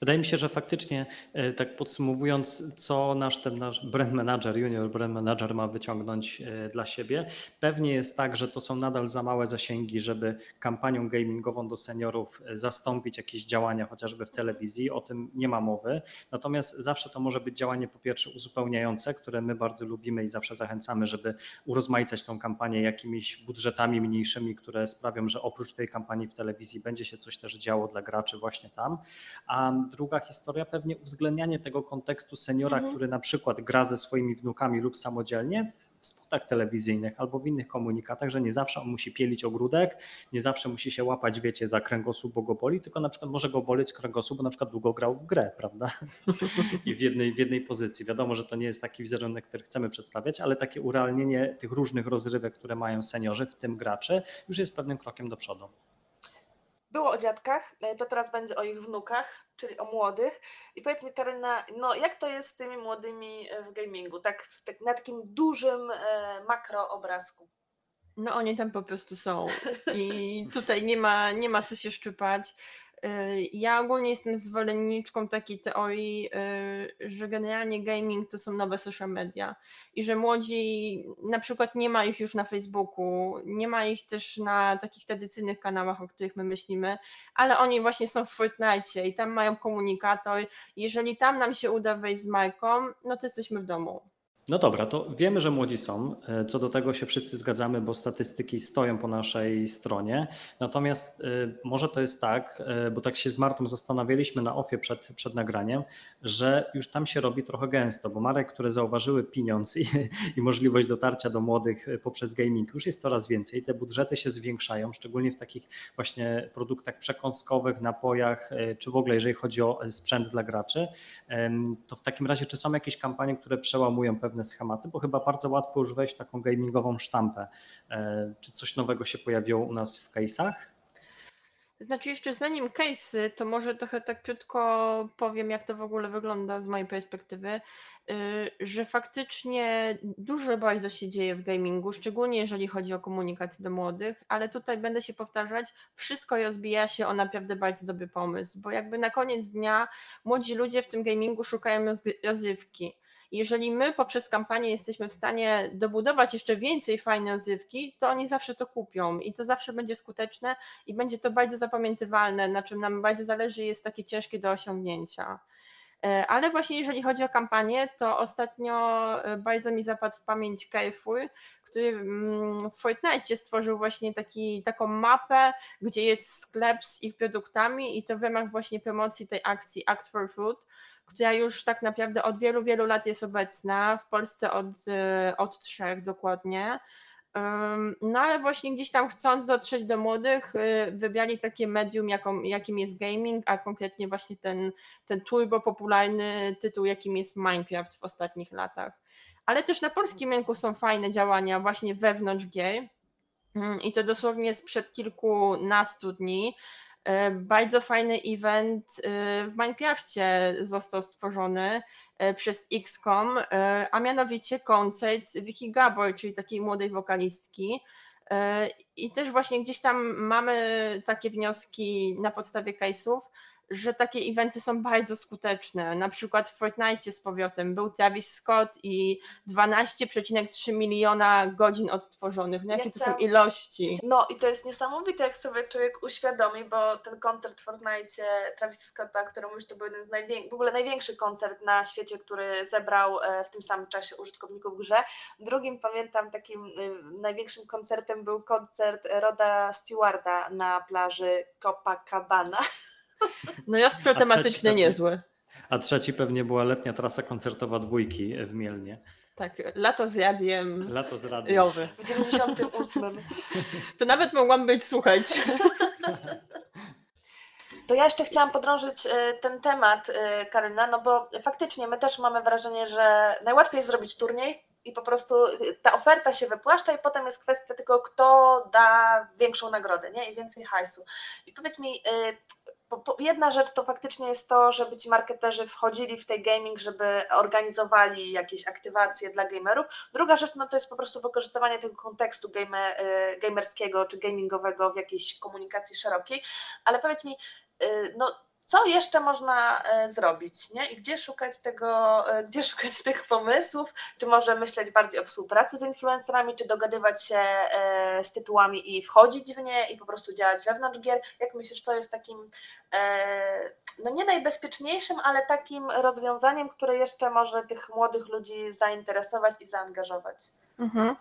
Wydaje mi się, że faktycznie, e, tak podsumowując, co nasz ten nasz brand manager, junior brand manager ma wyciągnąć e, dla siebie, pewnie jest tak, że to są nadal za małe zasięgi, żeby kampanią gamingową do seniorów e, zastąpić jakieś działania, chociażby w telewizji, o tym nie ma mowy. Natomiast zawsze to może być działanie po pierwsze uzupełniające, które my bardzo lubimy i zawsze zachęcamy, żeby urozmaicać tą kampanię jakimiś budżetami mniejszymi, które sprawią, że oprócz tej kampanii w telewizji będzie się coś też działo dla graczy właśnie tam. A druga historia pewnie uwzględnianie tego kontekstu seniora, mhm. który na przykład gra ze swoimi wnukami lub samodzielnie w spotach telewizyjnych albo w innych komunikatach, że nie zawsze on musi pielić ogródek, nie zawsze musi się łapać, wiecie, za kręgosłup, bo go boli, tylko na przykład może go boleć kręgosłup, bo na przykład długo grał w grę, prawda? I w jednej, w jednej pozycji. Wiadomo, że to nie jest taki wizerunek, który chcemy przedstawiać, ale takie urealnienie tych różnych rozrywek, które mają seniorzy, w tym gracze, już jest pewnym krokiem do przodu. Było o dziadkach, e, to teraz będzie o ich wnukach, czyli o młodych. I powiedz mi, Karolina, no jak to jest z tymi młodymi e, w gamingu, tak, tak na takim dużym e, makroobrazku? No oni tam po prostu są i tutaj nie ma, nie ma co się szczypać. Y, ja ogólnie jestem zwolenniczką takiej teorii, y, że generalnie gaming to są nowe social media i że młodzi na przykład nie ma ich już na Facebooku, nie ma ich też na takich tradycyjnych kanałach, o których my myślimy, ale oni właśnie są w Fortnite i tam mają komunikator. Jeżeli tam nam się uda wejść z Marką, no to jesteśmy w domu. No dobra, to wiemy, że młodzi są. E, co do tego się wszyscy zgadzamy, bo statystyki stoją po naszej stronie. Natomiast e, może to jest tak, e, bo tak się z Martą zastanawialiśmy na ofie przed, przed nagraniem, że już tam się robi trochę gęsto, bo marek, które zauważyły pieniądz i, i możliwość dotarcia do młodych poprzez gaming, już jest coraz więcej. Te budżety się zwiększają, szczególnie w takich właśnie produktach przekąskowych, napojach, czy w ogóle jeżeli chodzi o sprzęt dla graczy. To w takim razie, czy są jakieś kampanie, które przełamują pewne pewne schematy, bo chyba bardzo łatwo już wejść taką gamingową sztampę. E, czy coś nowego się pojawiło u nas w case'ach? Znaczy jeszcze zanim case'y, to może trochę tak krótko powiem, jak to w ogóle wygląda z mojej perspektywy, y, że faktycznie dużo bardzo się dzieje w gamingu, szczególnie jeżeli chodzi o komunikację do młodych, ale tutaj będę się powtarzać, wszystko rozbija się o naprawdę bardzo dobry pomysł, bo jakby na koniec dnia młodzi ludzie w tym gamingu szukają rozrywki jeżeli my poprzez kampanię jesteśmy w stanie dobudować jeszcze więcej fajnej rozrywki, to oni zawsze to kupią i to zawsze będzie skuteczne i będzie to bardzo zapamiętywalne, na czym nam bardzo zależy jest takie ciężkie do osiągnięcia. E, ale właśnie jeżeli chodzi o kampanię, to ostatnio e, bardzo mi zapadł w pamięć Carrefour, który mm, w Fortnite stworzył właśnie taki, taką mapę, gdzie jest sklep z ich produktami i to w ramach właśnie promocji tej akcji Act for Food która już tak naprawdę od wielu, wielu lat jest obecna, w Polsce od, e, od trzech dokładnie. No ale właśnie gdzieś tam chcąc dotrzeć do młodych, e, wybrali takie medium, jakim jest gaming, a konkretnie właśnie ten, ten turbo popularny tytuł, jakim jest Minecraft w ostatnich latach. Ale też na polskim rynku są fajne działania właśnie wewnątrz gier. I to dosłownie sprzed kilkunastu dni. E, bardzo fajny event e, w Minecrafcie został stworzony e, przez XCOM, a mianowicie koncert Vicky Gabor, czyli takiej młodej wokalistki. I też właśnie gdzieś tam mamy takie wnioski na podstawie case'ów, że takie eventy są bardzo skuteczne. Na przykład w Fortnite z powrotem był Travis Scott i 12,3 miliona godzin odtworzonych. No jakie to są ilości? No i to jest niesamowite, jak sobie człowiek uświadomi, bo ten koncert w Fortnite Travis Scotta, który mówisz, to był jeden z największych, w ogóle największy koncert na świecie, który zebrał e, w tym samym czasie użytkowników w grze. Drugim pamiętam takim y, największym koncertem był koncert Roda Stewarda na plaży Copacabana. No Jaskro tematyczny niezły. A trzeci pewnie była letnia trasa koncertowa dwójki w Mielnie. Tak, lato z radiem. Lato z radiem. W 98. To nawet mogłam być słuchać. To ja jeszcze chciałam podrążyć e, ten temat, e, Karolina, no bo faktycznie my też mamy wrażenie, że najłatwiej jest zrobić turniej i po prostu ta oferta się wypłaszcza i potem jest kwestia tylko, kto da większą nagrodę nie? i więcej hajsu. I powiedz mi, e, jedna rzecz to faktycznie jest to, żeby ci marketerzy wchodzili w tej gaming, żeby organizowali jakieś aktywacje dla gamerów. Druga rzecz no to jest po prostu wykorzystywanie tego kontekstu game, y, gamerskiego czy gamingowego w jakiejś komunikacji szerokiej. Ale powiedz mi, y, no co jeszcze można e, zrobić, nie? I gdzie szukać tego, e, gdzie szukać tych pomysłów? Czy może myśleć bardziej o współpracy z influencerami, czy dogadywać się e, z tytułami i wchodzić w nie i po prostu działać wewnątrz gier? Jak myślisz, co jest takim no nie najbezpieczniejszym, ale takim rozwiązaniem, które jeszcze może tych młodych ludzi zainteresować i zaangażować? Mhm.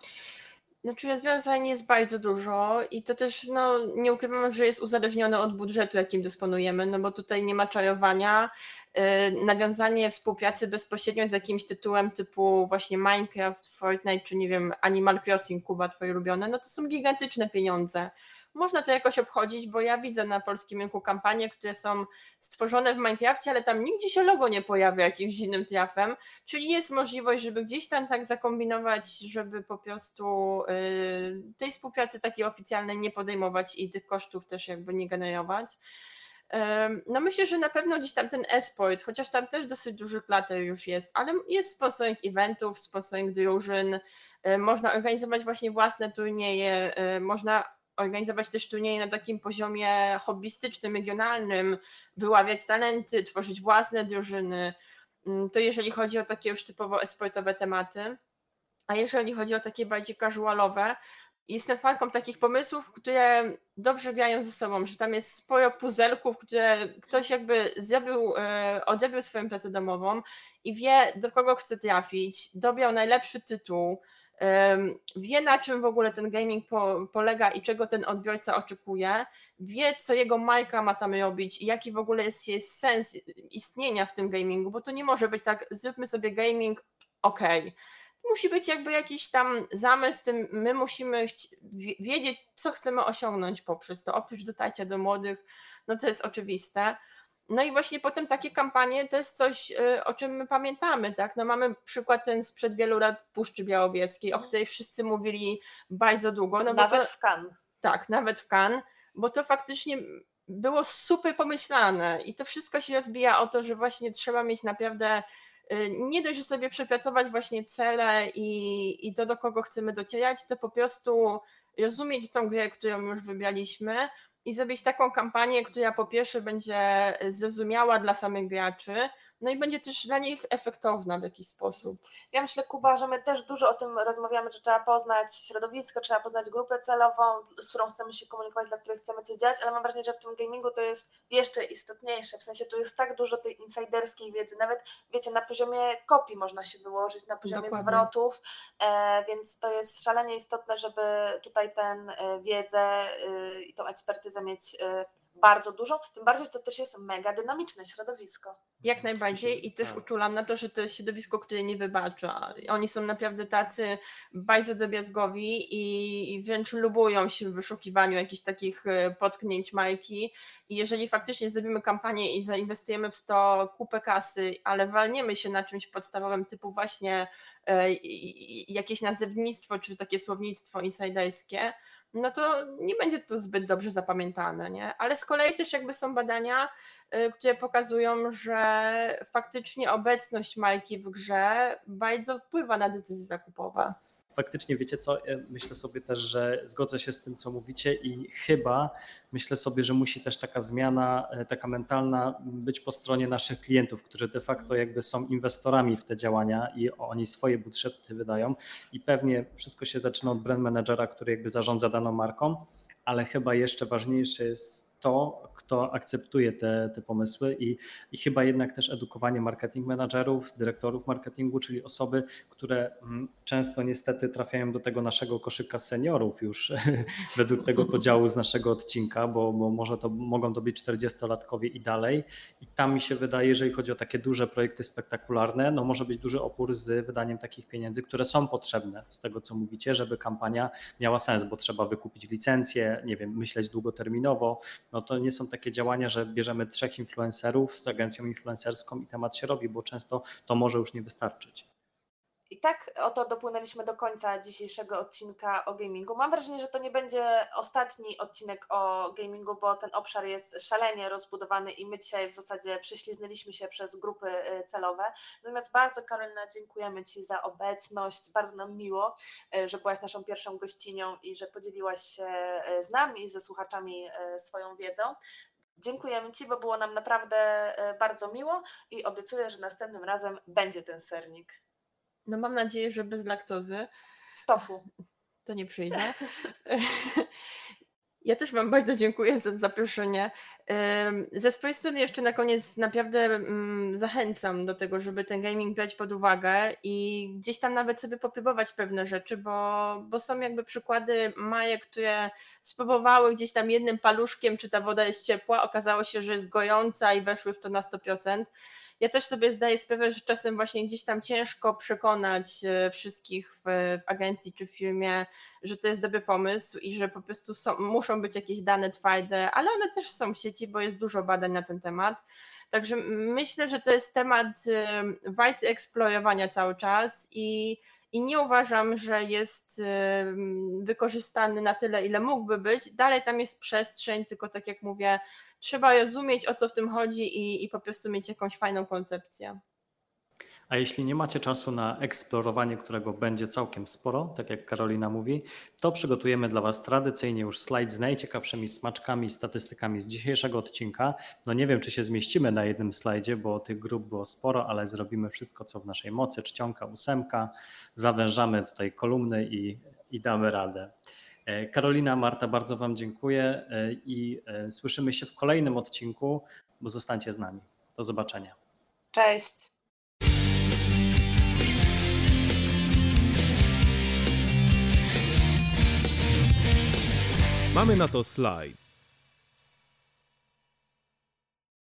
Znaczy rozwiązań jest bardzo dużo i to też no, nie ukrywam, że jest uzależnione od budżetu, jakim dysponujemy, no bo tutaj nie ma czarowania. Yy, nawiązanie współpracy bezpośrednio z jakimś tytułem typu właśnie Minecraft, Fortnite czy nie wiem Animal Crossing, Kuba twoje ulubione, no to są gigantyczne pieniądze można to jakoś obchodzić, bo ja widzę na polskim rynku kampanie, które są stworzone w Minecrafcie, ale tam nigdzie się logo nie pojawia jakimś innym trafem, czyli jest możliwość, żeby gdzieś tam tak zakombinować, żeby po prostu yy, tej współpracy takiej oficjalnej nie podejmować i tych kosztów też jakby nie generować. No myślę, że na pewno gdzieś tam ten esport, chociaż tam też dosyć duży plater już jest, ale jest sponsoring eventów, sponsoring drużyn, można organizować właśnie własne turnieje, można organizować też turnieje na takim poziomie hobbystycznym, regionalnym, wyławiać talenty, tworzyć własne drużyny. Mm, to jeżeli chodzi o takie już typowo esportowe tematy. A jeżeli chodzi o takie bardziej casualowe, jestem fanką takich pomysłów, które dobrze grają ze sobą, że tam jest sporo puzelków, które ktoś jakby zrobił, e, odrobił swoją pracę domową i wie, do kogo chce trafić, dobrał najlepszy tytuł, wie na czym w ogóle ten gaming po, polega i czego ten odbiorca oczekuje, wie co jego marka ma tam robić i jaki w ogóle jest, jest sens istnienia w tym gamingu, bo to nie może być tak, zróbmy sobie gaming, okej. Musi być jakby jakiś tam zamysł, tym my musimy wiedzieć, co chcemy osiągnąć poprzez to. Oprócz dotarcia do młodych, no to jest oczywiste. No i właśnie potem takie kampanie to jest coś, y, o czym my pamiętamy, tak? No mamy przykład ten sprzed wielu lat Puszczy Białowieskiej, o mhm. której wszyscy mówili bardzo długo. No nawet to, w Kan. Tak, nawet w Kan, bo to faktycznie było super pomyślane i to wszystko się rozbija o to, że właśnie trzeba mieć naprawdę y, nie dość, że sobie przepracować właśnie cele i, i to, do kogo chcemy docierać, to po prostu rozumieć tą grę, którą już wybraliśmy, i zrobić taką kampanię, która po pierwsze będzie zrozumiała dla samych graczy, no i będzie też dla nich efektowna w jakiś sposób. Ja myślę, Kuba, że my też dużo o tym rozmawiamy, że trzeba poznać środowisko, trzeba poznać grupę celową, z którą chcemy się komunikować, dla której chcemy coś działać, ale mam wrażenie, że w tym gamingu to jest jeszcze istotniejsze, w sensie tu jest tak dużo tej insiderskiej wiedzy, nawet wiecie, na poziomie kopii można się wyłożyć, na poziomie Dokładnie. zwrotów, e, więc to jest szalenie istotne, żeby tutaj ten e, wiedzę e, i tą ekspertyzę mieć bardzo dużą, tym bardziej, że to też jest mega dynamiczne środowisko. Jak najbardziej i też tak. uczulam na to, że to jest środowisko, które nie wybacza. Oni są naprawdę tacy bardzo drobiazgowi i, i wręcz lubują się w wyszukiwaniu jakichś takich e, potknięć Majki i jeżeli faktycznie zrobimy kampanię i zainwestujemy w to kupę kasy, ale walniemy się na czymś podstawowym typu właśnie e, jakieś nazewnictwo czy takie słownictwo insiderskie, no to nie będzie to zbyt dobrze zapamiętane, nie? Ale z kolei też jakby są badania, y, które pokazują, że faktycznie obecność Majki w grze bardzo wpływa na decyzje zakupowe faktycznie wiecie co, myślę sobie też, że zgodzę się z tym, co mówicie i chyba myślę sobie, że musi też taka zmiana, e, taka mentalna być po stronie naszych klientów, którzy de facto jakby są inwestorami w te działania i oni swoje budżety wydają. I pewnie wszystko się zaczyna od brand managera, który jakby zarządza daną marką, ale chyba jeszcze ważniejsze jest to, kto akceptuje te, te pomysły i, i chyba jednak też edukowanie marketing managerów, dyrektorów marketingu, czyli osoby, które mm, często niestety trafiają do tego naszego koszyka seniorów już według tego podziału z naszego odcinka, bo, bo może to mogą to być 40-latkowie i dalej. I tam mi się wydaje, jeżeli chodzi o takie duże projekty spektakularne, no może być duży opór z wydaniem takich pieniędzy, które są potrzebne z tego, co mówicie, żeby kampania miała sens, bo trzeba wykupić licencję, nie wiem, myśleć długoterminowo, no to nie są takie działania, że bierzemy trzech influencerów z agencją influencerską i temat się robi, bo często to może już nie wystarczyć. I tak oto dopłynęliśmy do końca dzisiejszego odcinka o gamingu. Mam wrażenie, że to nie będzie ostatni odcinek o gamingu, bo ten obszar jest szalenie rozbudowany i my dzisiaj w zasadzie prześliznęliśmy się przez grupy y, celowe. Natomiast bardzo Karolina dziękujemy Ci za obecność, bardzo nam miło, y, że byłaś naszą pierwszą gościnią i że podzieliłaś się y, z nami i ze słuchaczami swoją wiedzą. Dziękujemy Ci, bo było nam naprawdę bardzo miło i obiecuję, że następnym razem będzie ten sernik. No mam nadzieję, że bez laktozy. Stofu. To nie przyjdzie. Ja też Wam bardzo dziękuję za zaproszenie. Ze swojej strony jeszcze na koniec naprawdę mm, zachęcam do tego, żeby ten gaming brać pod uwagę i gdzieś tam nawet sobie popróbować pewne rzeczy, bo, bo są jakby przykłady majek, które spróbowały gdzieś tam jednym paluszkiem, czy ta woda jest ciepła, okazało się, że jest gojąca i weszły w to na 100% ja też sobie zdaję sprawę, że czasem właśnie gdzieś tam ciężko przekonać e, wszystkich w, w agencji czy w firmie, że to jest dobry pomysł i że po prostu są, muszą być jakieś dane twarde, ale one też są w sieci, bo jest dużo badań na ten temat. Także myślę, że to jest temat e, warty eksplorowania cały czas i i nie uważam, że jest wykorzystany na tyle, ile mógłby być. Dalej tam jest przestrzeń, tylko tak jak mówię, trzeba rozumieć o co w tym chodzi i, i po prostu mieć jakąś fajną koncepcję. A jeśli nie macie czasu na eksplorowanie, którego będzie całkiem sporo, tak jak Karolina mówi, to przygotujemy dla Was tradycyjnie już slajd z najciekawszymi smaczkami i statystykami z dzisiejszego odcinka. No nie wiem, czy się zmieścimy na jednym slajdzie, bo tych grup było sporo, ale zrobimy wszystko, co w naszej mocy. Czcionka, ósemka, zawężamy tutaj kolumny i, i damy radę. E, Karolina, Marta, bardzo Wam dziękuję e, i e, słyszymy się w kolejnym odcinku, bo zostańcie z nami. Do zobaczenia. Cześć. Mamy na to slajd.